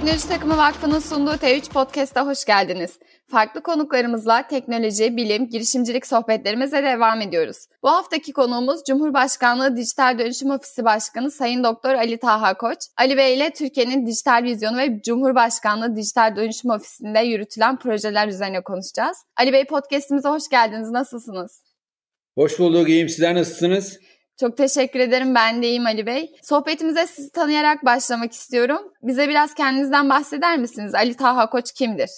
Teknoloji Takımı Vakfı'nın sunduğu T3 Podcast'a hoş geldiniz. Farklı konuklarımızla teknoloji, bilim, girişimcilik sohbetlerimize devam ediyoruz. Bu haftaki konuğumuz Cumhurbaşkanlığı Dijital Dönüşüm Ofisi Başkanı Sayın Doktor Ali Taha Koç. Ali Bey ile Türkiye'nin dijital vizyonu ve Cumhurbaşkanlığı Dijital Dönüşüm Ofisi'nde yürütülen projeler üzerine konuşacağız. Ali Bey podcast'imize hoş geldiniz. Nasılsınız? Hoş bulduk. İyiyim. Sizler nasılsınız? Çok teşekkür ederim. Ben de iyiyim Ali Bey. Sohbetimize sizi tanıyarak başlamak istiyorum. Bize biraz kendinizden bahseder misiniz? Ali Taha Koç kimdir?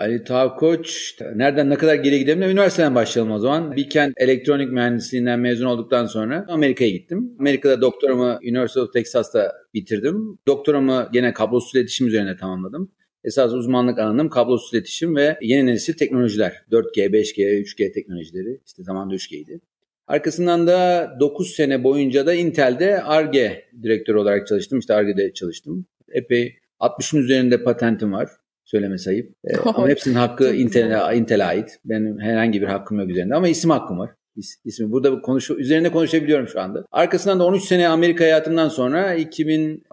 Ali Taha Koç, nereden ne kadar geri gidelim de üniversiteden başlayalım o zaman. Bilkent elektronik mühendisliğinden mezun olduktan sonra Amerika'ya gittim. Amerika'da doktoramı University of Texas'ta bitirdim. Doktoramı gene kablosuz iletişim üzerine tamamladım. Esas uzmanlık alanım kablosuz iletişim ve yeni nesil teknolojiler. 4G, 5G, 3G teknolojileri. İşte zamanında 3G'ydi. Arkasından da 9 sene boyunca da Intel'de ARGE direktörü olarak çalıştım. İşte ARGE'de çalıştım. Epey 60'ın üzerinde patentim var. Söyleme sayıp. Ee, ama hepsinin hakkı Intel'e Intel'e ait. Benim herhangi bir hakkım yok üzerinde ama isim hakkım var. İs, ismi burada konuş üzerine konuşabiliyorum şu anda. Arkasından da 13 sene Amerika hayatımdan sonra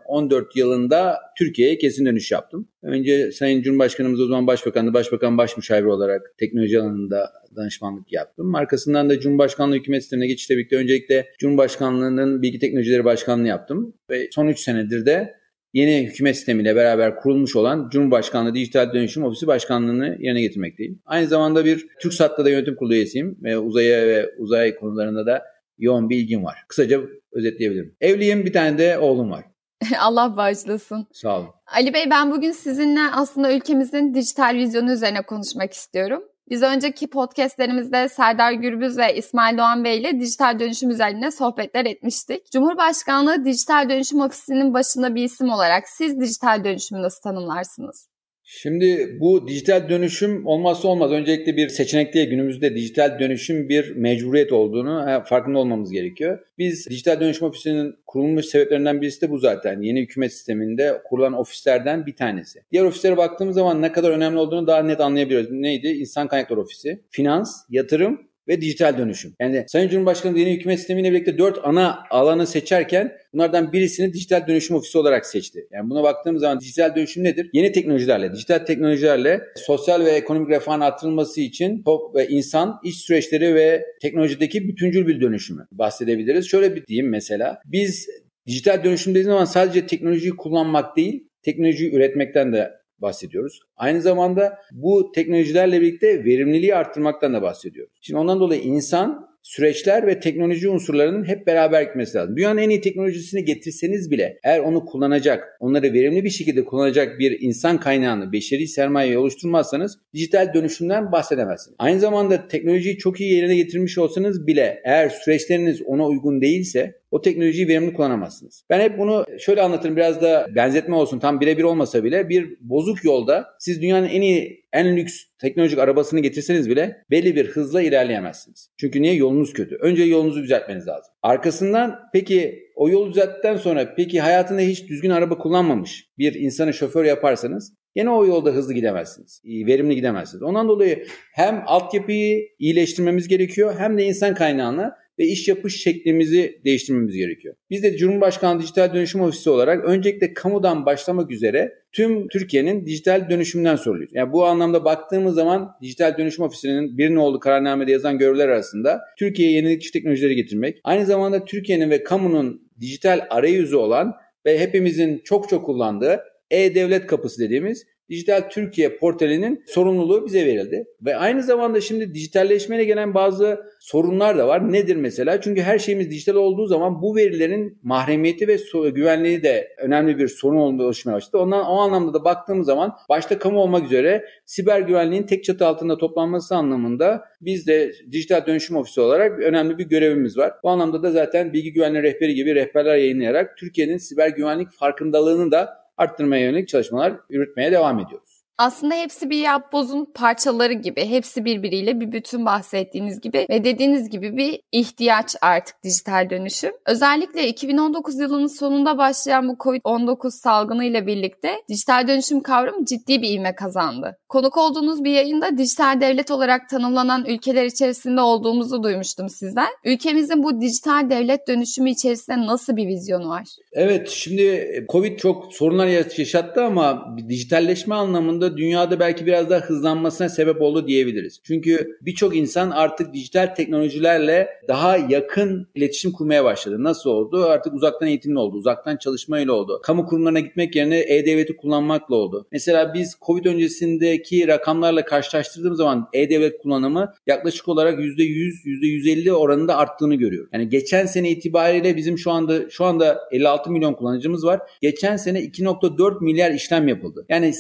2014 yılında Türkiye'ye kesin dönüş yaptım. Önce Sayın Cumhurbaşkanımız o zaman Başbakandı, Başbakan Başmüşavir olarak teknoloji alanında danışmanlık yaptım. Arkasından da Cumhurbaşkanlığı hükümet sistemine geçişle birlikte öncelikle Cumhurbaşkanlığı'nın Bilgi Teknolojileri Başkanlığı yaptım. Ve son 3 senedir de yeni hükümet sistemiyle beraber kurulmuş olan Cumhurbaşkanlığı Dijital Dönüşüm Ofisi Başkanlığı'nı yerine getirmekteyim. Aynı zamanda bir TürkSat'ta da yönetim kurulu üyesiyim ve uzaya ve uzay konularında da yoğun bir ilgim var. Kısaca özetleyebilirim. Evliyim, bir tane de oğlum var. Allah bağışlasın. Sağ olun. Ali Bey ben bugün sizinle aslında ülkemizin dijital vizyonu üzerine konuşmak istiyorum. Biz önceki podcastlerimizde Serdar Gürbüz ve İsmail Doğan Bey ile dijital dönüşüm üzerine sohbetler etmiştik. Cumhurbaşkanlığı Dijital Dönüşüm Ofisi'nin başında bir isim olarak siz dijital dönüşümü nasıl tanımlarsınız? Şimdi bu dijital dönüşüm olmazsa olmaz. Öncelikle bir seçenek değil. Günümüzde dijital dönüşüm bir mecburiyet olduğunu farkında olmamız gerekiyor. Biz dijital dönüşüm ofisinin kurulmuş sebeplerinden birisi de bu zaten. Yeni hükümet sisteminde kurulan ofislerden bir tanesi. Diğer ofislere baktığımız zaman ne kadar önemli olduğunu daha net anlayabiliyoruz. Neydi? İnsan Kaynakları Ofisi, Finans, Yatırım ve dijital dönüşüm. Yani Sayın Cumhurbaşkanı yeni hükümet sistemiyle birlikte dört ana alanı seçerken bunlardan birisini dijital dönüşüm ofisi olarak seçti. Yani buna baktığımız zaman dijital dönüşüm nedir? Yeni teknolojilerle, dijital teknolojilerle sosyal ve ekonomik refahın artırılması için top ve insan, iş süreçleri ve teknolojideki bütüncül bir dönüşümü bahsedebiliriz. Şöyle bir diyeyim mesela. Biz dijital dönüşüm dediğimiz zaman sadece teknolojiyi kullanmak değil, teknolojiyi üretmekten de bahsediyoruz. Aynı zamanda bu teknolojilerle birlikte verimliliği arttırmaktan da bahsediyoruz. Şimdi ondan dolayı insan süreçler ve teknoloji unsurlarının hep beraber gitmesi lazım. Dünyanın en iyi teknolojisini getirseniz bile eğer onu kullanacak, onları verimli bir şekilde kullanacak bir insan kaynağını, beşeri sermayeyi oluşturmazsanız dijital dönüşümden bahsedemezsiniz. Aynı zamanda teknolojiyi çok iyi yerine getirmiş olsanız bile eğer süreçleriniz ona uygun değilse o teknolojiyi verimli kullanamazsınız. Ben hep bunu şöyle anlatırım biraz da benzetme olsun tam birebir olmasa bile bir bozuk yolda siz dünyanın en iyi en lüks teknolojik arabasını getirseniz bile belli bir hızla ilerleyemezsiniz. Çünkü niye? Yolunuz kötü. Önce yolunuzu düzeltmeniz lazım. Arkasından peki o yolu düzelttikten sonra peki hayatında hiç düzgün araba kullanmamış bir insanı şoför yaparsanız Yine o yolda hızlı gidemezsiniz. Verimli gidemezsiniz. Ondan dolayı hem altyapıyı iyileştirmemiz gerekiyor hem de insan kaynağını ve iş yapış şeklimizi değiştirmemiz gerekiyor. Biz de Cumhurbaşkanlığı Dijital Dönüşüm Ofisi olarak öncelikle kamudan başlamak üzere tüm Türkiye'nin dijital dönüşümünden soruluyor. Yani bu anlamda baktığımız zaman Dijital Dönüşüm Ofisi'nin bir nolu kararnamede yazan görevler arasında Türkiye'ye yenilikçi teknolojileri getirmek, aynı zamanda Türkiye'nin ve kamunun dijital arayüzü olan ve hepimizin çok çok kullandığı e-Devlet Kapısı dediğimiz Dijital Türkiye portalinin sorumluluğu bize verildi. Ve aynı zamanda şimdi dijitalleşmeyle gelen bazı sorunlar da var. Nedir mesela? Çünkü her şeyimiz dijital olduğu zaman bu verilerin mahremiyeti ve güvenliği de önemli bir sorun oluşmaya başladı. Ondan o anlamda da baktığımız zaman başta kamu olmak üzere siber güvenliğin tek çatı altında toplanması anlamında biz de dijital dönüşüm ofisi olarak önemli bir görevimiz var. Bu anlamda da zaten bilgi güvenliği rehberi gibi rehberler yayınlayarak Türkiye'nin siber güvenlik farkındalığını da arttırmaya yönelik çalışmalar yürütmeye devam ediyoruz. Aslında hepsi bir yapbozun parçaları gibi. Hepsi birbiriyle bir bütün bahsettiğiniz gibi ve dediğiniz gibi bir ihtiyaç artık dijital dönüşüm. Özellikle 2019 yılının sonunda başlayan bu Covid-19 salgını ile birlikte dijital dönüşüm kavramı ciddi bir ivme kazandı. Konuk olduğunuz bir yayında dijital devlet olarak tanımlanan ülkeler içerisinde olduğumuzu duymuştum sizden. Ülkemizin bu dijital devlet dönüşümü içerisinde nasıl bir vizyonu var? Evet şimdi Covid çok sorunlar yaşattı ama dijitalleşme anlamında dünyada belki biraz daha hızlanmasına sebep oldu diyebiliriz. Çünkü birçok insan artık dijital teknolojilerle daha yakın iletişim kurmaya başladı. Nasıl oldu? Artık uzaktan eğitimle oldu, uzaktan çalışmayla oldu. Kamu kurumlarına gitmek yerine e-devleti kullanmakla oldu. Mesela biz Covid öncesindeki rakamlarla karşılaştırdığımız zaman e-devlet kullanımı yaklaşık olarak %100, %150 oranında arttığını görüyoruz. Yani geçen sene itibariyle bizim şu anda şu anda 56 milyon kullanıcımız var. Geçen sene 2.4 milyar işlem yapıldı. Yani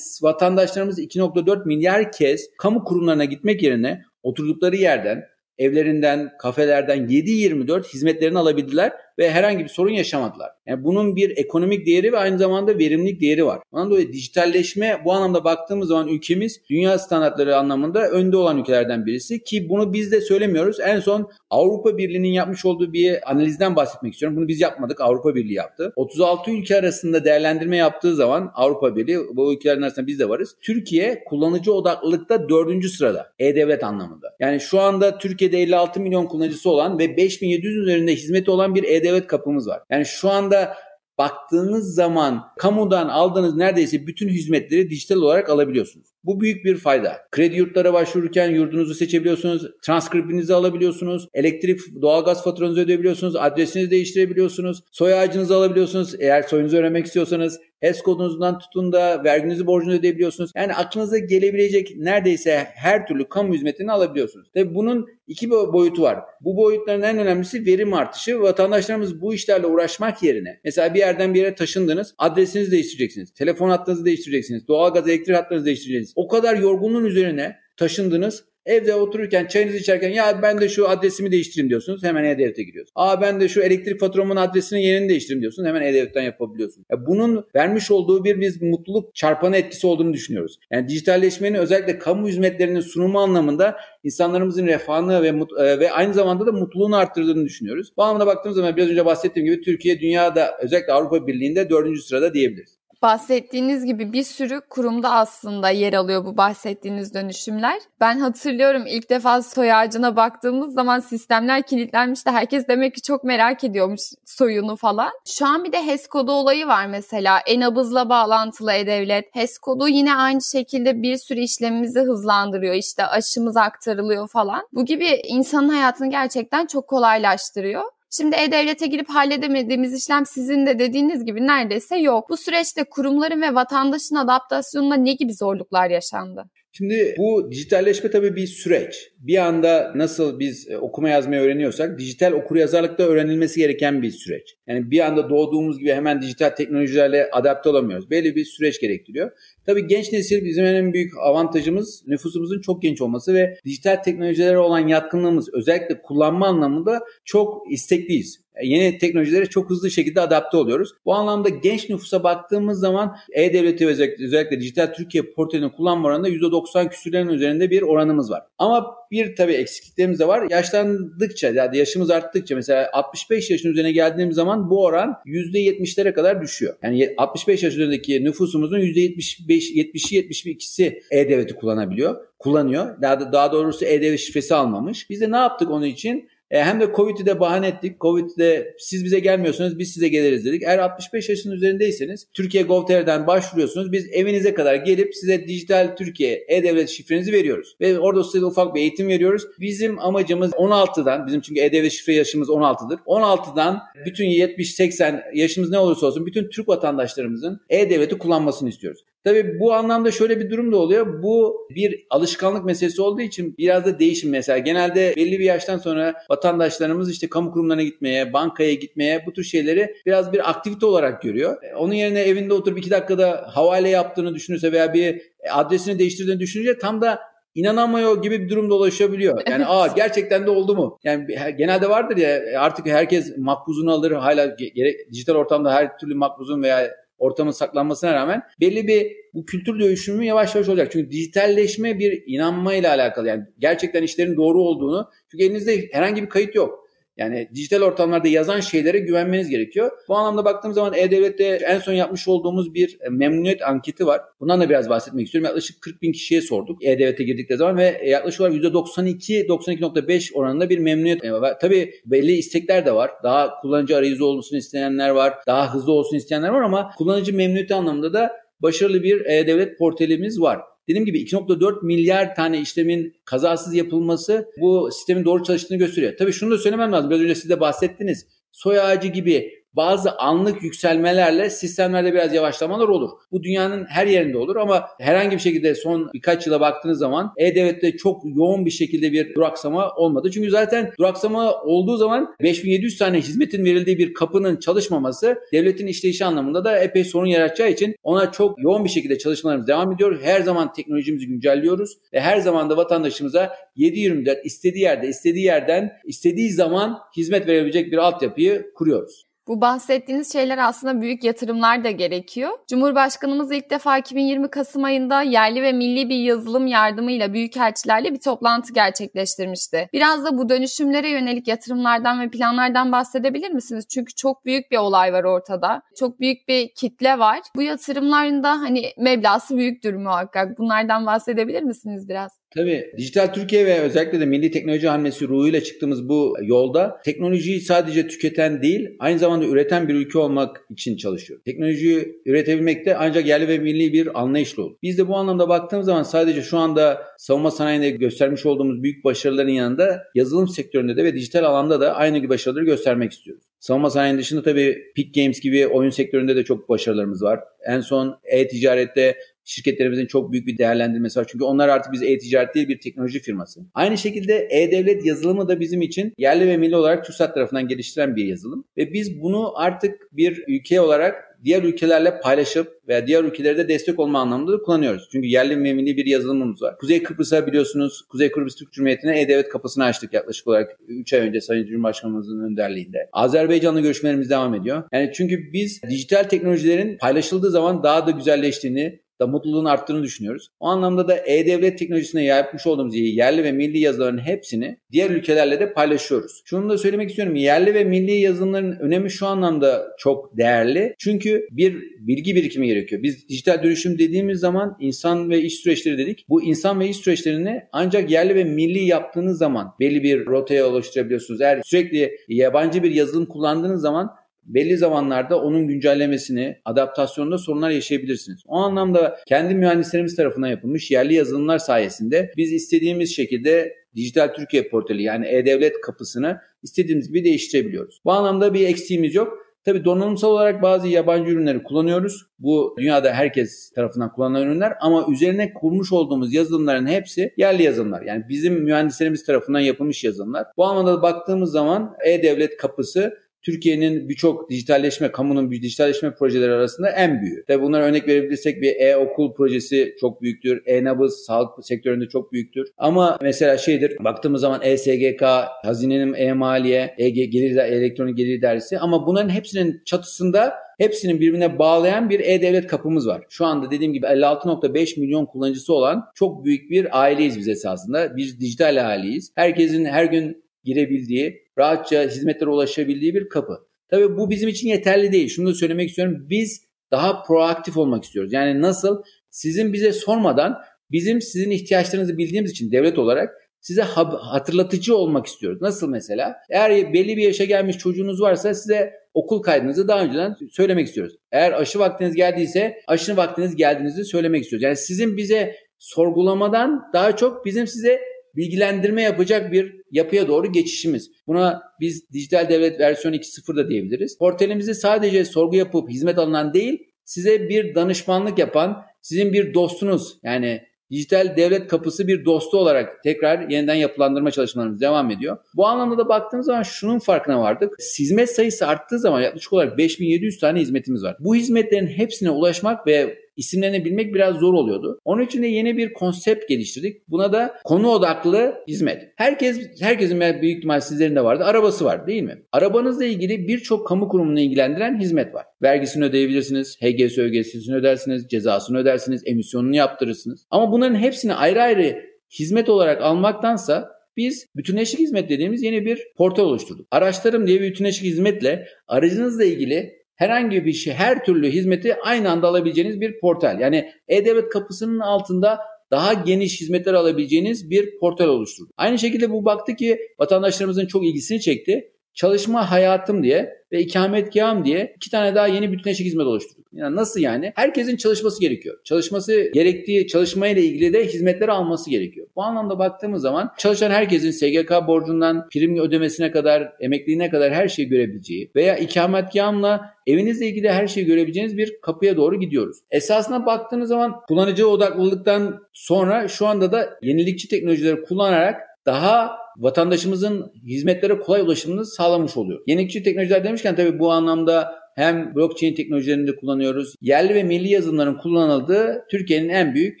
vatandaşlarımız 2.4 milyar kez kamu kurumlarına gitmek yerine oturdukları yerden evlerinden, kafelerden 7-24 hizmetlerini alabildiler ve herhangi bir sorun yaşamadılar. Yani bunun bir ekonomik değeri ve aynı zamanda verimlilik değeri var. Ondan dolayı dijitalleşme bu anlamda baktığımız zaman ülkemiz dünya standartları anlamında önde olan ülkelerden birisi ki bunu biz de söylemiyoruz. En son Avrupa Birliği'nin yapmış olduğu bir analizden bahsetmek istiyorum. Bunu biz yapmadık. Avrupa Birliği yaptı. 36 ülke arasında değerlendirme yaptığı zaman Avrupa Birliği bu ülkelerin arasında biz de varız. Türkiye kullanıcı odaklılıkta 4. sırada. E-Devlet anlamında. Yani şu anda Türkiye'de 56 milyon kullanıcısı olan ve 5700 üzerinde hizmeti olan bir e-Devlet kapımız var. Yani şu anda baktığınız zaman kamudan aldığınız neredeyse bütün hizmetleri dijital olarak alabiliyorsunuz. Bu büyük bir fayda. Kredi yurtlara başvururken yurdunuzu seçebiliyorsunuz, transkriptinizi alabiliyorsunuz, elektrik, doğalgaz faturanızı ödeyebiliyorsunuz, adresinizi değiştirebiliyorsunuz, soy ağacınızı alabiliyorsunuz eğer soyunuzu öğrenmek istiyorsanız, HES kodunuzdan tutun da verginizi borcunu ödeyebiliyorsunuz. Yani aklınıza gelebilecek neredeyse her türlü kamu hizmetini alabiliyorsunuz. Tabi bunun iki boyutu var. Bu boyutların en önemlisi verim artışı. Vatandaşlarımız bu işlerle uğraşmak yerine mesela bir yerden bir yere taşındınız, adresinizi değiştireceksiniz, telefon hattınızı değiştireceksiniz, doğalgaz elektrik hattınızı değiştireceksiniz. O kadar yorgunluğun üzerine taşındınız Evde otururken çayınızı içerken ya ben de şu adresimi değiştireyim diyorsunuz. Hemen E-Devlet'e giriyorsunuz. Aa ben de şu elektrik faturamın adresini yerini değiştireyim diyorsunuz. Hemen E-Devlet'ten yapabiliyorsunuz. Ya bunun vermiş olduğu bir biz mutluluk çarpanı etkisi olduğunu düşünüyoruz. Yani dijitalleşmenin özellikle kamu hizmetlerinin sunumu anlamında insanlarımızın refahını ve e, ve aynı zamanda da mutluluğunu arttırdığını düşünüyoruz. Bu anlamda baktığımız zaman biraz önce bahsettiğim gibi Türkiye dünyada özellikle Avrupa Birliği'nde dördüncü sırada diyebiliriz bahsettiğiniz gibi bir sürü kurumda aslında yer alıyor bu bahsettiğiniz dönüşümler. Ben hatırlıyorum ilk defa soy ağacına baktığımız zaman sistemler kilitlenmişti. Herkes demek ki çok merak ediyormuş soyunu falan. Şu an bir de HES kodu olayı var mesela. E-nabızla bağlantılı e-devlet. HES kodu yine aynı şekilde bir sürü işlemimizi hızlandırıyor. İşte aşımız aktarılıyor falan. Bu gibi insanın hayatını gerçekten çok kolaylaştırıyor. Şimdi E-Devlet'e girip halledemediğimiz işlem sizin de dediğiniz gibi neredeyse yok. Bu süreçte kurumların ve vatandaşın adaptasyonunda ne gibi zorluklar yaşandı? Şimdi bu dijitalleşme tabii bir süreç. Bir anda nasıl biz e, okuma yazmayı öğreniyorsak dijital okur yazarlıkta öğrenilmesi gereken bir süreç. Yani bir anda doğduğumuz gibi hemen dijital teknolojilerle adapte olamıyoruz. Belli bir süreç gerektiriyor. Tabii genç nesil bizim en büyük avantajımız nüfusumuzun çok genç olması ve dijital teknolojilere olan yatkınlığımız özellikle kullanma anlamında çok istekliyiz. E, yeni teknolojilere çok hızlı şekilde adapte oluyoruz. Bu anlamda genç nüfusa baktığımız zaman E-Devleti özellikle, özellikle Dijital Türkiye portalini kullanma oranında %90 küsürlerin üzerinde bir oranımız var. Ama bir tabii eksikliklerimiz de var. Yaşlandıkça yani yaşımız arttıkça mesela 65 yaşın üzerine geldiğimiz zaman bu oran %70'lere kadar düşüyor. Yani 65 yaş üzerindeki nüfusumuzun %75 70'i 72'si E-Devleti kullanabiliyor kullanıyor. Daha, daha doğrusu E-Devlet şifresi almamış. Biz de ne yaptık onun için? E, hem de Covid'i de bahane ettik. Covid'de siz bize gelmiyorsunuz biz size geliriz dedik. Eğer 65 yaşın üzerindeyseniz Türkiye Gov.tr'den başvuruyorsunuz. Biz evinize kadar gelip size dijital Türkiye e-devlet şifrenizi veriyoruz. Ve orada size ufak bir eğitim veriyoruz. Bizim amacımız 16'dan bizim çünkü e-devlet şifre yaşımız 16'dır. 16'dan bütün 70-80 yaşımız ne olursa olsun bütün Türk vatandaşlarımızın e-devleti kullanmasını istiyoruz. Tabii bu anlamda şöyle bir durum da oluyor. Bu bir alışkanlık meselesi olduğu için biraz da değişim mesela. Genelde belli bir yaştan sonra vatandaşlarımız işte kamu kurumlarına gitmeye, bankaya gitmeye bu tür şeyleri biraz bir aktivite olarak görüyor. E, onun yerine evinde oturup iki dakikada havale yaptığını düşünürse veya bir adresini değiştirdiğini düşününce tam da inanamıyor gibi bir durumda ulaşabiliyor. Yani evet. aa gerçekten de oldu mu? Yani genelde vardır ya artık herkes makbuzunu alır hala gerek dijital ortamda her türlü makbuzun veya ortamın saklanmasına rağmen belli bir bu kültür dönüşümü yavaş yavaş olacak. Çünkü dijitalleşme bir inanmayla alakalı. Yani gerçekten işlerin doğru olduğunu. Çünkü elinizde herhangi bir kayıt yok. Yani dijital ortamlarda yazan şeylere güvenmeniz gerekiyor. Bu anlamda baktığım zaman E-Devlet'te en son yapmış olduğumuz bir e, memnuniyet anketi var. Bundan da biraz bahsetmek istiyorum. Yaklaşık 40 bin kişiye sorduk E-Devlet'e girdikleri zaman ve yaklaşık olarak %92, 92.5 oranında bir memnuniyet var. Tabii belli istekler de var. Daha kullanıcı arayüzü olsun isteyenler var. Daha hızlı olsun isteyenler var ama kullanıcı memnuniyeti anlamında da başarılı bir E-Devlet portalimiz var. Dediğim gibi 2.4 milyar tane işlemin kazasız yapılması bu sistemin doğru çalıştığını gösteriyor. Tabii şunu da söylemem lazım. Biraz önce siz de bahsettiniz. Soy ağacı gibi bazı anlık yükselmelerle sistemlerde biraz yavaşlamalar olur. Bu dünyanın her yerinde olur ama herhangi bir şekilde son birkaç yıla baktığınız zaman E-Devlet'te çok yoğun bir şekilde bir duraksama olmadı. Çünkü zaten duraksama olduğu zaman 5700 tane hizmetin verildiği bir kapının çalışmaması devletin işleyişi anlamında da epey sorun yaratacağı için ona çok yoğun bir şekilde çalışmalarımız devam ediyor. Her zaman teknolojimizi güncelliyoruz ve her zaman da vatandaşımıza 7-24 istediği yerde, istediği yerden, istediği zaman hizmet verebilecek bir altyapıyı kuruyoruz. Bu bahsettiğiniz şeyler aslında büyük yatırımlar da gerekiyor. Cumhurbaşkanımız ilk defa 2020 Kasım ayında yerli ve milli bir yazılım yardımıyla büyükelçilerle bir toplantı gerçekleştirmişti. Biraz da bu dönüşümlere yönelik yatırımlardan ve planlardan bahsedebilir misiniz? Çünkü çok büyük bir olay var ortada. Çok büyük bir kitle var. Bu yatırımların da hani meblası büyüktür muhakkak. Bunlardan bahsedebilir misiniz biraz? Tabii dijital Türkiye ve özellikle de milli teknoloji hamlesi ruhuyla çıktığımız bu yolda teknolojiyi sadece tüketen değil aynı zamanda üreten bir ülke olmak için çalışıyor. Teknolojiyi üretebilmekte ancak yerli ve milli bir anlayışla olur. Biz de bu anlamda baktığımız zaman sadece şu anda savunma sanayinde göstermiş olduğumuz büyük başarıların yanında yazılım sektöründe de ve dijital alanda da aynı gibi başarıları göstermek istiyoruz. Savunma sanayinin dışında tabii Peak Games gibi oyun sektöründe de çok başarılarımız var. En son e-ticarette şirketlerimizin çok büyük bir değerlendirmesi var. Çünkü onlar artık biz e-ticaret değil bir teknoloji firması. Aynı şekilde e-devlet yazılımı da bizim için yerli ve milli olarak TÜRSAT tarafından geliştiren bir yazılım. Ve biz bunu artık bir ülke olarak diğer ülkelerle paylaşıp veya diğer ülkelere de destek olma anlamında da kullanıyoruz. Çünkü yerli ve milli bir yazılımımız var. Kuzey Kıbrıs'a biliyorsunuz Kuzey Kıbrıs Türk Cumhuriyeti'ne e-devlet kapısını açtık yaklaşık olarak 3 ay önce Sayın Cumhurbaşkanımızın önderliğinde. Azerbaycan'la görüşmelerimiz devam ediyor. Yani çünkü biz dijital teknolojilerin paylaşıldığı zaman daha da güzelleştiğini, da mutluluğun arttığını düşünüyoruz. O anlamda da e-devlet teknolojisine yapmış olduğumuz yerli ve milli yazılımların hepsini diğer ülkelerle de paylaşıyoruz. Şunu da söylemek istiyorum. Yerli ve milli yazılımların önemi şu anlamda çok değerli. Çünkü bir bilgi birikimi gerekiyor. Biz dijital dönüşüm dediğimiz zaman insan ve iş süreçleri dedik. Bu insan ve iş süreçlerini ancak yerli ve milli yaptığınız zaman belli bir rotaya oluşturabiliyorsunuz. Eğer sürekli yabancı bir yazılım kullandığınız zaman belli zamanlarda onun güncellemesini, adaptasyonunda sorunlar yaşayabilirsiniz. O anlamda kendi mühendislerimiz tarafından yapılmış yerli yazılımlar sayesinde biz istediğimiz şekilde Dijital Türkiye portali yani E-Devlet kapısını istediğimiz gibi değiştirebiliyoruz. Bu anlamda bir eksiğimiz yok. Tabi donanımsal olarak bazı yabancı ürünleri kullanıyoruz. Bu dünyada herkes tarafından kullanılan ürünler ama üzerine kurmuş olduğumuz yazılımların hepsi yerli yazılımlar. Yani bizim mühendislerimiz tarafından yapılmış yazılımlar. Bu anlamda baktığımız zaman E-Devlet kapısı Türkiye'nin birçok dijitalleşme, kamunun dijitalleşme projeleri arasında en büyüğü. Tabi bunlara örnek verebilirsek bir e-okul projesi çok büyüktür. E-nabız sağlık sektöründe çok büyüktür. Ama mesela şeydir baktığımız zaman e-SGK, hazinenin e-maliye, e gelir, elektronik gelir dersi ama bunların hepsinin çatısında hepsinin birbirine bağlayan bir e-devlet kapımız var. Şu anda dediğim gibi 56.5 milyon kullanıcısı olan çok büyük bir aileyiz biz esasında. Biz dijital aileyiz. Herkesin her gün girebildiği, rahatça hizmetlere ulaşabildiği bir kapı. Tabii bu bizim için yeterli değil. Şunu da söylemek istiyorum. Biz daha proaktif olmak istiyoruz. Yani nasıl sizin bize sormadan bizim sizin ihtiyaçlarınızı bildiğimiz için devlet olarak size hatırlatıcı olmak istiyoruz. Nasıl mesela? Eğer belli bir yaşa gelmiş çocuğunuz varsa size okul kaydınızı daha önceden söylemek istiyoruz. Eğer aşı vaktiniz geldiyse aşı vaktiniz geldiğinizi söylemek istiyoruz. Yani sizin bize sorgulamadan daha çok bizim size bilgilendirme yapacak bir yapıya doğru geçişimiz. Buna biz dijital devlet versiyon 2.0 da diyebiliriz. Portalimizi sadece sorgu yapıp hizmet alınan değil, size bir danışmanlık yapan, sizin bir dostunuz yani dijital devlet kapısı bir dostu olarak tekrar yeniden yapılandırma çalışmalarımız devam ediyor. Bu anlamda da baktığımız zaman şunun farkına vardık. Hizmet sayısı arttığı zaman yaklaşık olarak 5700 tane hizmetimiz var. Bu hizmetlerin hepsine ulaşmak ve isimlerini bilmek biraz zor oluyordu. Onun için de yeni bir konsept geliştirdik. Buna da konu odaklı hizmet. Herkes herkesin büyük ihtimal sizlerin de vardı. Arabası var değil mi? Arabanızla ilgili birçok kamu kurumunu ilgilendiren hizmet var. Vergisini ödeyebilirsiniz, HGS ögesini ödersiniz, cezasını ödersiniz, emisyonunu yaptırırsınız. Ama bunların hepsini ayrı ayrı hizmet olarak almaktansa biz bütünleşik hizmet dediğimiz yeni bir portal oluşturduk. Araçlarım diye bir bütünleşik hizmetle aracınızla ilgili herhangi bir şey, her türlü hizmeti aynı anda alabileceğiniz bir portal. Yani E-Devlet kapısının altında daha geniş hizmetler alabileceğiniz bir portal oluşturduk. Aynı şekilde bu baktı ki vatandaşlarımızın çok ilgisini çekti. Çalışma hayatım diye ve ikametgahım diye iki tane daha yeni bütünleşik hizmet oluşturduk. Yani nasıl yani? Herkesin çalışması gerekiyor. Çalışması gerektiği çalışmayla ilgili de hizmetleri alması gerekiyor. Bu anlamda baktığımız zaman çalışan herkesin SGK borcundan prim ödemesine kadar, emekliliğine kadar her şeyi görebileceği veya ikametgahımla evinizle ilgili her şeyi görebileceğiniz bir kapıya doğru gidiyoruz. Esasına baktığınız zaman kullanıcı odaklılıktan sonra şu anda da yenilikçi teknolojileri kullanarak daha vatandaşımızın hizmetlere kolay ulaşımını sağlamış oluyor. Yenilikçi teknolojiler demişken tabii bu anlamda hem blockchain teknolojilerini de kullanıyoruz. Yerli ve milli yazılımların kullanıldığı Türkiye'nin en büyük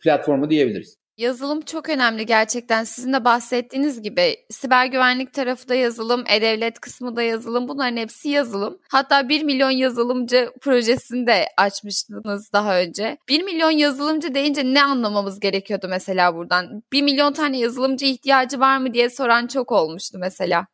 platformu diyebiliriz. Yazılım çok önemli gerçekten. Sizin de bahsettiğiniz gibi siber güvenlik tarafı da yazılım, e-devlet kısmı da yazılım. Bunların hepsi yazılım. Hatta 1 milyon yazılımcı projesini de açmıştınız daha önce. 1 milyon yazılımcı deyince ne anlamamız gerekiyordu mesela buradan? 1 milyon tane yazılımcı ihtiyacı var mı diye soran çok olmuştu mesela.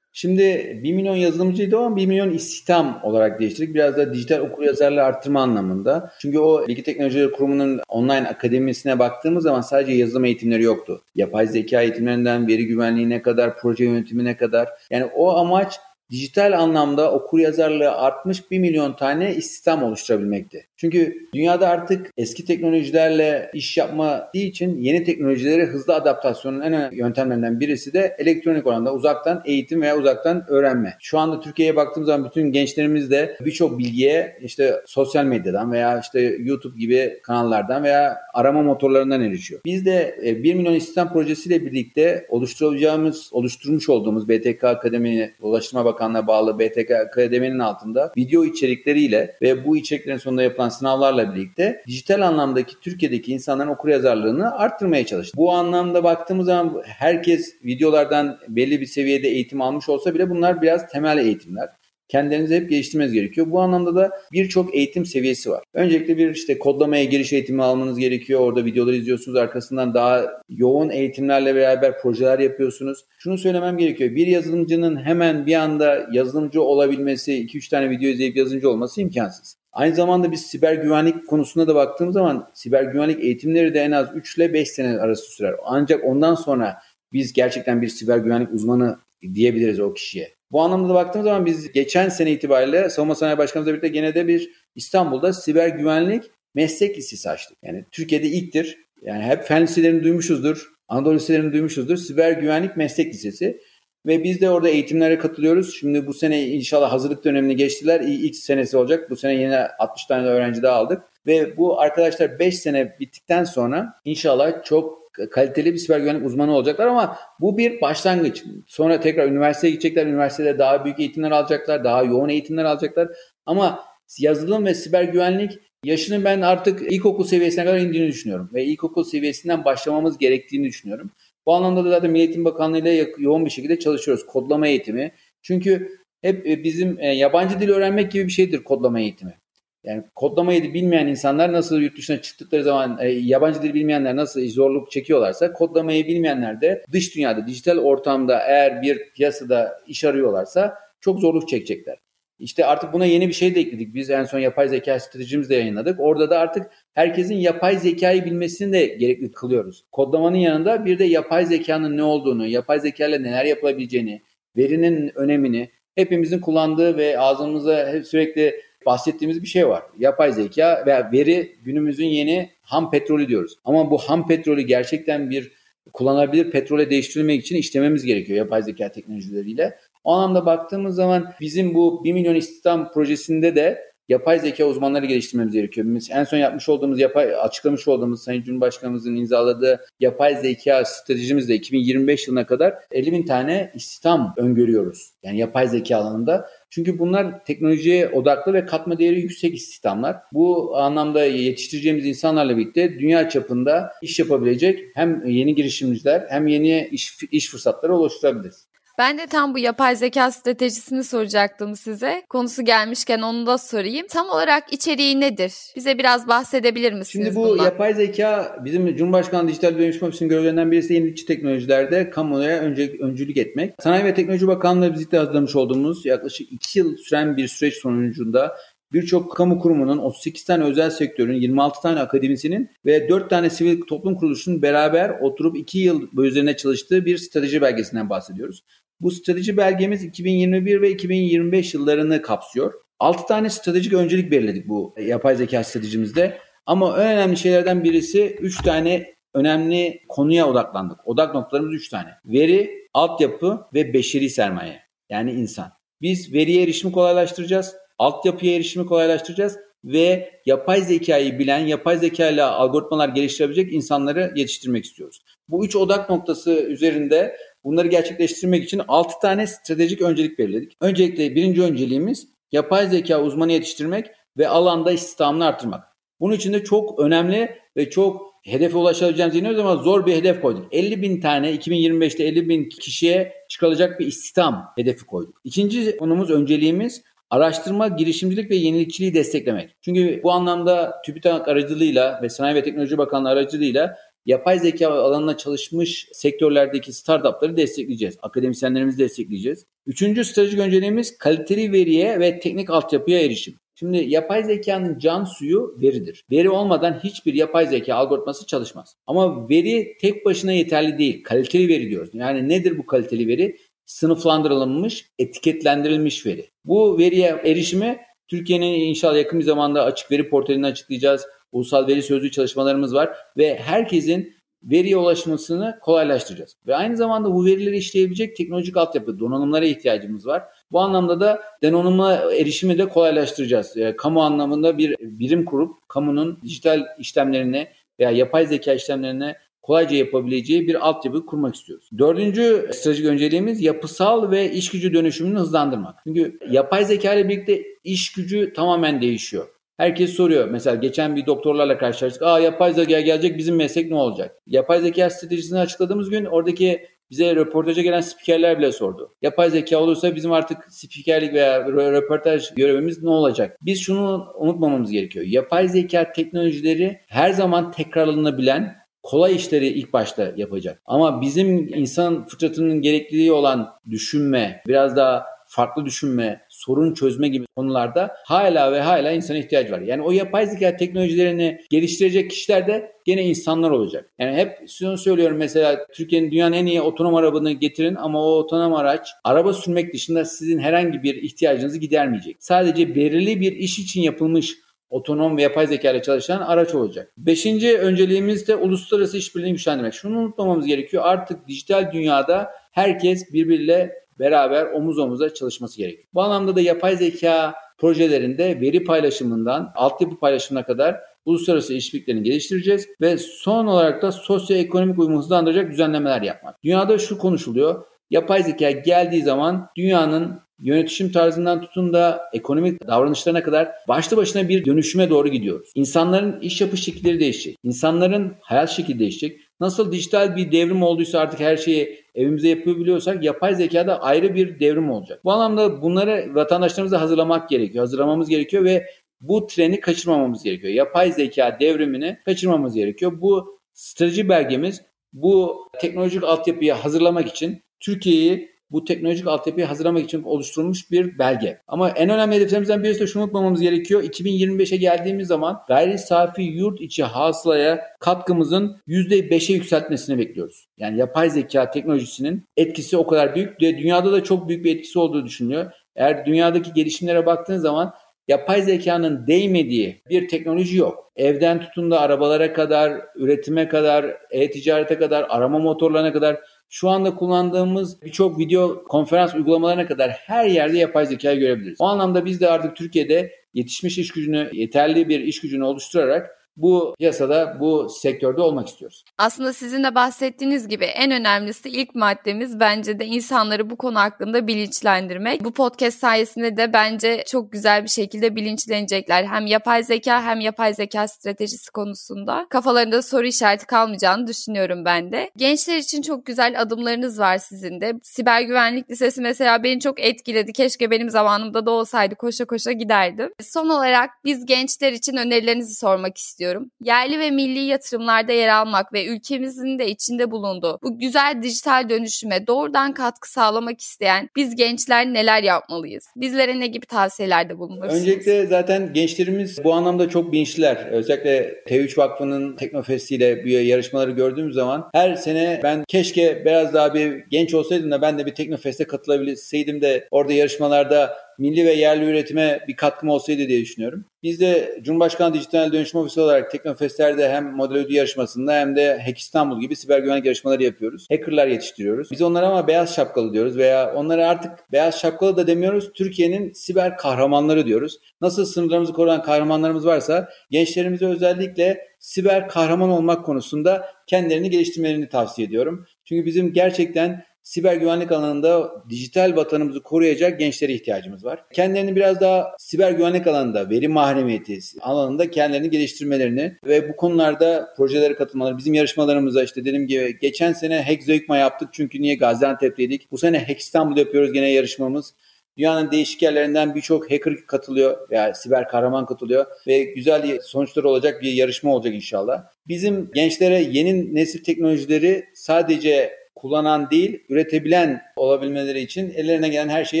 Şimdi 1 milyon yazılımcıydı ama 1 milyon istihdam olarak değiştirdik. Biraz da dijital okur yazarlığı arttırma anlamında. Çünkü o Bilgi Teknolojileri Kurumu'nun online akademisine baktığımız zaman sadece yazılım eğitimleri yoktu. Yapay zeka eğitimlerinden veri güvenliğine kadar, proje yönetimine kadar. Yani o amaç dijital anlamda okur yazarlığı artmış 1 milyon tane istihdam oluşturabilmekte. Çünkü dünyada artık eski teknolojilerle iş yapma için yeni teknolojilere hızlı adaptasyonun en önemli yöntemlerinden birisi de elektronik oranda uzaktan eğitim veya uzaktan öğrenme. Şu anda Türkiye'ye baktığımız zaman bütün gençlerimiz de birçok bilgiye işte sosyal medyadan veya işte YouTube gibi kanallardan veya arama motorlarından erişiyor. Biz de 1 e, milyon istihdam projesiyle birlikte oluşturacağımız, oluşturmuş olduğumuz BTK Akademi Ulaştırma Bakanlığı'na bağlı BTK Akademi'nin altında video içerikleriyle ve bu içeriklerin sonunda yapılan sınavlarla birlikte dijital anlamdaki Türkiye'deki insanların okuryazarlığını arttırmaya çalıştı. Bu anlamda baktığımız zaman herkes videolardan belli bir seviyede eğitim almış olsa bile bunlar biraz temel eğitimler kendinizi hep geliştirmeniz gerekiyor. Bu anlamda da birçok eğitim seviyesi var. Öncelikle bir işte kodlamaya giriş eğitimi almanız gerekiyor. Orada videoları izliyorsunuz. Arkasından daha yoğun eğitimlerle beraber projeler yapıyorsunuz. Şunu söylemem gerekiyor. Bir yazılımcının hemen bir anda yazılımcı olabilmesi, 2-3 tane video izleyip yazılımcı olması imkansız. Aynı zamanda biz siber güvenlik konusunda da baktığımız zaman siber güvenlik eğitimleri de en az 3 ile 5 sene arası sürer. Ancak ondan sonra biz gerçekten bir siber güvenlik uzmanı diyebiliriz o kişiye. Bu anlamda da baktığımız zaman biz geçen sene itibariyle Savunma Sanayi Başkanımızla birlikte gene de bir İstanbul'da siber güvenlik meslek lisesi açtık. Yani Türkiye'de ilktir. Yani hep fen liselerini duymuşuzdur. Anadolu liselerini duymuşuzdur. Siber güvenlik meslek lisesi. Ve biz de orada eğitimlere katılıyoruz. Şimdi bu sene inşallah hazırlık dönemini geçtiler. İlk senesi olacak. Bu sene yine 60 tane öğrenci daha aldık. Ve bu arkadaşlar 5 sene bittikten sonra inşallah çok kaliteli bir siber güvenlik uzmanı olacaklar ama bu bir başlangıç. Sonra tekrar üniversiteye gidecekler. Üniversitede daha büyük eğitimler alacaklar. Daha yoğun eğitimler alacaklar. Ama yazılım ve siber güvenlik yaşının ben artık ilkokul seviyesine kadar indiğini düşünüyorum. Ve ilkokul seviyesinden başlamamız gerektiğini düşünüyorum. Bu anlamda da zaten Milli Eğitim Bakanlığı ile yoğun bir şekilde çalışıyoruz. Kodlama eğitimi. Çünkü hep e, bizim e, yabancı dil öğrenmek gibi bir şeydir kodlama eğitimi. Yani kodlamayı bilmeyen insanlar nasıl yurt dışına çıktıkları zaman e, yabancı dil bilmeyenler nasıl zorluk çekiyorlarsa kodlamayı bilmeyenler de dış dünyada, dijital ortamda eğer bir piyasada iş arıyorlarsa çok zorluk çekecekler. İşte artık buna yeni bir şey de ekledik. Biz en son yapay zeka stratejimizi de yayınladık. Orada da artık herkesin yapay zekayı bilmesini de gerekli kılıyoruz. Kodlamanın yanında bir de yapay zekanın ne olduğunu, yapay zeka ile neler yapılabileceğini, verinin önemini hepimizin kullandığı ve ağzımıza sürekli bahsettiğimiz bir şey var. Yapay zeka veya veri günümüzün yeni ham petrolü diyoruz. Ama bu ham petrolü gerçekten bir kullanılabilir petrole değiştirmek için işlememiz gerekiyor yapay zeka teknolojileriyle. O anlamda baktığımız zaman bizim bu 1 milyon istihdam projesinde de yapay zeka uzmanları geliştirmemiz gerekiyor. Biz en son yapmış olduğumuz yapay açıklamış olduğumuz Sayın Cumhurbaşkanımızın imzaladığı yapay zeka stratejimizde 2025 yılına kadar 50 bin tane istihdam öngörüyoruz. Yani yapay zeka alanında. Çünkü bunlar teknolojiye odaklı ve katma değeri yüksek istihdamlar. Bu anlamda yetiştireceğimiz insanlarla birlikte dünya çapında iş yapabilecek hem yeni girişimciler hem yeni iş, iş fırsatları oluşturabiliriz. Ben de tam bu yapay zeka stratejisini soracaktım size. Konusu gelmişken onu da sorayım. Tam olarak içeriği nedir? Bize biraz bahsedebilir misiniz Şimdi bu bundan? yapay zeka bizim Cumhurbaşkanlığı Dijital Dönüşüm Ofisi'nin görevlerinden birisi yenilikçi teknolojilerde kamuoya önce, öncülük etmek. Sanayi ve Teknoloji Bakanlığı bizlikte hazırlamış olduğumuz yaklaşık 2 yıl süren bir süreç sonucunda birçok kamu kurumunun, 38 tane özel sektörün, 26 tane akademisinin ve 4 tane sivil toplum kuruluşunun beraber oturup 2 yıl üzerine çalıştığı bir strateji belgesinden bahsediyoruz. Bu strateji belgemiz 2021 ve 2025 yıllarını kapsıyor. 6 tane stratejik öncelik belirledik bu yapay zeka stratejimizde. Ama en önemli şeylerden birisi 3 tane önemli konuya odaklandık. Odak noktalarımız 3 tane. Veri, altyapı ve beşeri sermaye. Yani insan. Biz veriye erişimi kolaylaştıracağız. Altyapıya erişimi kolaylaştıracağız ve yapay zekayı bilen, yapay zeka ile algoritmalar geliştirebilecek insanları yetiştirmek istiyoruz. Bu üç odak noktası üzerinde bunları gerçekleştirmek için 6 tane stratejik öncelik belirledik. Öncelikle birinci önceliğimiz yapay zeka uzmanı yetiştirmek ve alanda istihdamını artırmak. Bunun için de çok önemli ve çok hedefe ulaşabileceğimize inanıyoruz ama zor bir hedef koyduk. 50 bin tane 2025'te 50 bin kişiye çıkarılacak bir istihdam hedefi koyduk. İkinci konumuz önceliğimiz araştırma, girişimcilik ve yenilikçiliği desteklemek. Çünkü bu anlamda TÜBİTAK aracılığıyla ve Sanayi ve Teknoloji Bakanlığı aracılığıyla yapay zeka alanına çalışmış sektörlerdeki startupları destekleyeceğiz. Akademisyenlerimizi destekleyeceğiz. Üçüncü stratejik önceliğimiz kaliteli veriye ve teknik altyapıya erişim. Şimdi yapay zekanın can suyu veridir. Veri olmadan hiçbir yapay zeka algoritması çalışmaz. Ama veri tek başına yeterli değil. Kaliteli veri diyoruz. Yani nedir bu kaliteli veri? Sınıflandırılmış, etiketlendirilmiş veri. Bu veriye erişimi Türkiye'nin inşallah yakın bir zamanda açık veri portalini açıklayacağız. Ulusal veri sözlüğü çalışmalarımız var ve herkesin veriye ulaşmasını kolaylaştıracağız. Ve aynı zamanda bu verileri işleyebilecek teknolojik altyapı, donanımlara ihtiyacımız var. Bu anlamda da donanıma erişimi de kolaylaştıracağız. Yani kamu anlamında bir birim kurup kamunun dijital işlemlerine veya yapay zeka işlemlerine kolayca yapabileceği bir altyapı kurmak istiyoruz. Dördüncü stratejik önceliğimiz yapısal ve iş gücü dönüşümünü hızlandırmak. Çünkü yapay zeka ile birlikte iş gücü tamamen değişiyor. Herkes soruyor. Mesela geçen bir doktorlarla karşılaştık. Aa yapay zeka gelecek bizim meslek ne olacak? Yapay zeka stratejisini açıkladığımız gün oradaki bize röportaja gelen spikerler bile sordu. Yapay zeka olursa bizim artık spikerlik veya röportaj görevimiz ne olacak? Biz şunu unutmamamız gerekiyor. Yapay zeka teknolojileri her zaman tekrarlanabilen kolay işleri ilk başta yapacak. Ama bizim insan fıtratının gerekliliği olan düşünme, biraz daha farklı düşünme, sorun çözme gibi konularda hala ve hala insana ihtiyacı var. Yani o yapay zeka teknolojilerini geliştirecek kişiler de gene insanlar olacak. Yani hep şunu söylüyorum mesela Türkiye'nin dünyanın en iyi otonom arabını getirin ama o otonom araç araba sürmek dışında sizin herhangi bir ihtiyacınızı gidermeyecek. Sadece belirli bir iş için yapılmış otonom ve yapay zeka ile çalışan araç olacak. Beşinci önceliğimiz de uluslararası işbirliğini güçlendirmek. Şunu unutmamamız gerekiyor. Artık dijital dünyada herkes birbiriyle beraber omuz omuza çalışması gerekiyor. Bu anlamda da yapay zeka projelerinde veri paylaşımından altyapı paylaşımına kadar uluslararası işbirliklerini geliştireceğiz ve son olarak da sosyoekonomik uyumu hızlandıracak düzenlemeler yapmak. Dünyada şu konuşuluyor. Yapay zeka geldiği zaman dünyanın yönetişim tarzından tutun da ekonomik davranışlarına kadar başlı başına bir dönüşüme doğru gidiyoruz. İnsanların iş yapış şekilleri değişecek. İnsanların hayat şekli değişecek. Nasıl dijital bir devrim olduysa artık her şeyi evimize yapabiliyorsak yapay zekada ayrı bir devrim olacak. Bu anlamda bunları vatandaşlarımıza hazırlamak gerekiyor. Hazırlamamız gerekiyor ve bu treni kaçırmamamız gerekiyor. Yapay zeka devrimini kaçırmamamız gerekiyor. Bu strateji belgemiz bu teknolojik altyapıyı hazırlamak için Türkiye'yi bu teknolojik altyapıyı hazırlamak için oluşturulmuş bir belge. Ama en önemli hedeflerimizden birisi de şunu unutmamamız gerekiyor. 2025'e geldiğimiz zaman gayri safi yurt içi hasılaya katkımızın %5'e yükseltmesini bekliyoruz. Yani yapay zeka teknolojisinin etkisi o kadar büyük ve dünyada da çok büyük bir etkisi olduğu düşünülüyor. Eğer dünyadaki gelişimlere baktığınız zaman yapay zekanın değmediği bir teknoloji yok. Evden tutun da arabalara kadar, üretime kadar, e-ticarete kadar, arama motorlarına kadar şu anda kullandığımız birçok video konferans uygulamalarına kadar her yerde yapay zekayı görebiliriz. O anlamda biz de artık Türkiye'de yetişmiş iş gücünü, yeterli bir iş gücünü oluşturarak bu piyasada, bu sektörde olmak istiyoruz. Aslında sizin de bahsettiğiniz gibi en önemlisi ilk maddemiz bence de insanları bu konu hakkında bilinçlendirmek. Bu podcast sayesinde de bence çok güzel bir şekilde bilinçlenecekler. Hem yapay zeka hem yapay zeka stratejisi konusunda. Kafalarında soru işareti kalmayacağını düşünüyorum ben de. Gençler için çok güzel adımlarınız var sizin de. Siber güvenlik lisesi mesela beni çok etkiledi. Keşke benim zamanımda da olsaydı koşa koşa giderdim. Son olarak biz gençler için önerilerinizi sormak istiyorum istiyorum. Yerli ve milli yatırımlarda yer almak ve ülkemizin de içinde bulunduğu bu güzel dijital dönüşüme doğrudan katkı sağlamak isteyen biz gençler neler yapmalıyız? Bizlere ne gibi tavsiyelerde bulunursunuz? Öncelikle zaten gençlerimiz bu anlamda çok bilinçliler. Özellikle T3 Vakfı'nın Teknofesti ile bu yarışmaları gördüğüm zaman her sene ben keşke biraz daha bir genç olsaydım da ben de bir Teknofest'e katılabilseydim de orada yarışmalarda milli ve yerli üretime bir katkım olsaydı diye düşünüyorum. Biz de Cumhurbaşkanı Dijital Dönüşüm Ofisi olarak Teknofestler'de hem model ödü yarışmasında hem de Hack İstanbul gibi siber güvenlik yarışmaları yapıyoruz. Hackerlar yetiştiriyoruz. Biz onlara ama beyaz şapkalı diyoruz veya onlara artık beyaz şapkalı da demiyoruz. Türkiye'nin siber kahramanları diyoruz. Nasıl sınırlarımızı koruyan kahramanlarımız varsa gençlerimize özellikle siber kahraman olmak konusunda kendilerini geliştirmelerini tavsiye ediyorum. Çünkü bizim gerçekten siber güvenlik alanında dijital vatanımızı koruyacak gençlere ihtiyacımız var. Kendilerini biraz daha siber güvenlik alanında, veri mahremiyeti alanında kendilerini geliştirmelerini ve bu konularda projelere katılmaları, bizim yarışmalarımıza işte dediğim gibi geçen sene Hack Zoikma yaptık çünkü niye Gaziantep'teydik. Bu sene Hack İstanbul yapıyoruz gene yarışmamız. Dünyanın değişik yerlerinden birçok hacker katılıyor veya siber kahraman katılıyor ve güzel sonuçlar olacak bir yarışma olacak inşallah. Bizim gençlere yeni nesil teknolojileri sadece kullanan değil, üretebilen olabilmeleri için ellerine gelen her şeyi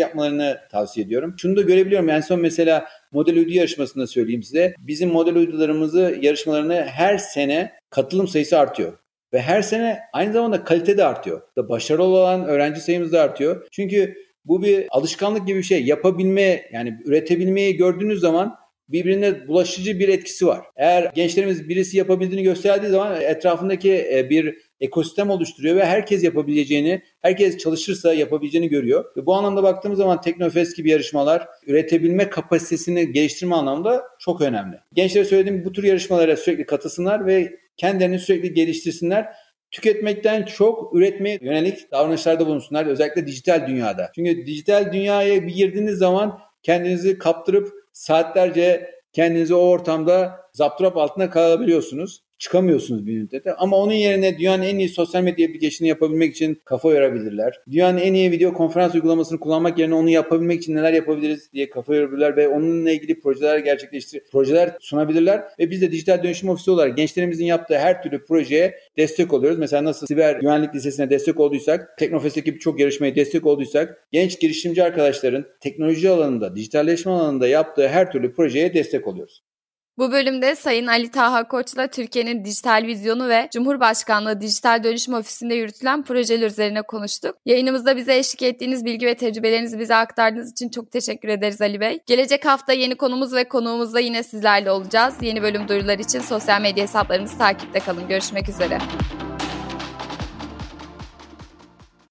yapmalarını tavsiye ediyorum. Şunu da görebiliyorum. En son mesela model uydu yarışmasında söyleyeyim size. Bizim model uydularımızı yarışmalarını her sene katılım sayısı artıyor. Ve her sene aynı zamanda kalite de artıyor. Da başarılı olan öğrenci sayımız da artıyor. Çünkü bu bir alışkanlık gibi bir şey. Yapabilme yani üretebilmeyi gördüğünüz zaman birbirine bulaşıcı bir etkisi var. Eğer gençlerimiz birisi yapabildiğini gösterdiği zaman etrafındaki e, bir ekosistem oluşturuyor ve herkes yapabileceğini, herkes çalışırsa yapabileceğini görüyor. Ve bu anlamda baktığımız zaman Teknofest gibi yarışmalar üretebilme kapasitesini geliştirme anlamda çok önemli. Gençlere söylediğim bu tür yarışmalara sürekli katılsınlar ve kendilerini sürekli geliştirsinler tüketmekten çok üretmeye yönelik davranışlarda bulunsunlar. Özellikle dijital dünyada. Çünkü dijital dünyaya bir girdiğiniz zaman kendinizi kaptırıp saatlerce kendinizi o ortamda zapturap altında kalabiliyorsunuz çıkamıyorsunuz bir müddete. Ama onun yerine dünyanın en iyi sosyal medya application'ı yapabilmek için kafa yorabilirler. Dünyanın en iyi video konferans uygulamasını kullanmak yerine onu yapabilmek için neler yapabiliriz diye kafa yorabilirler ve onunla ilgili projeler gerçekleştir projeler sunabilirler ve biz de dijital dönüşüm ofisi olarak gençlerimizin yaptığı her türlü projeye destek oluyoruz. Mesela nasıl siber güvenlik lisesine destek olduysak, Teknofest'teki birçok yarışmaya destek olduysak, genç girişimci arkadaşların teknoloji alanında, dijitalleşme alanında yaptığı her türlü projeye destek oluyoruz. Bu bölümde Sayın Ali Taha Koç'la Türkiye'nin dijital vizyonu ve Cumhurbaşkanlığı Dijital Dönüşüm Ofisi'nde yürütülen projeler üzerine konuştuk. Yayınımızda bize eşlik ettiğiniz bilgi ve tecrübelerinizi bize aktardığınız için çok teşekkür ederiz Ali Bey. Gelecek hafta yeni konumuz ve konuğumuzla yine sizlerle olacağız. Yeni bölüm duyurular için sosyal medya hesaplarımızı takipte kalın. Görüşmek üzere.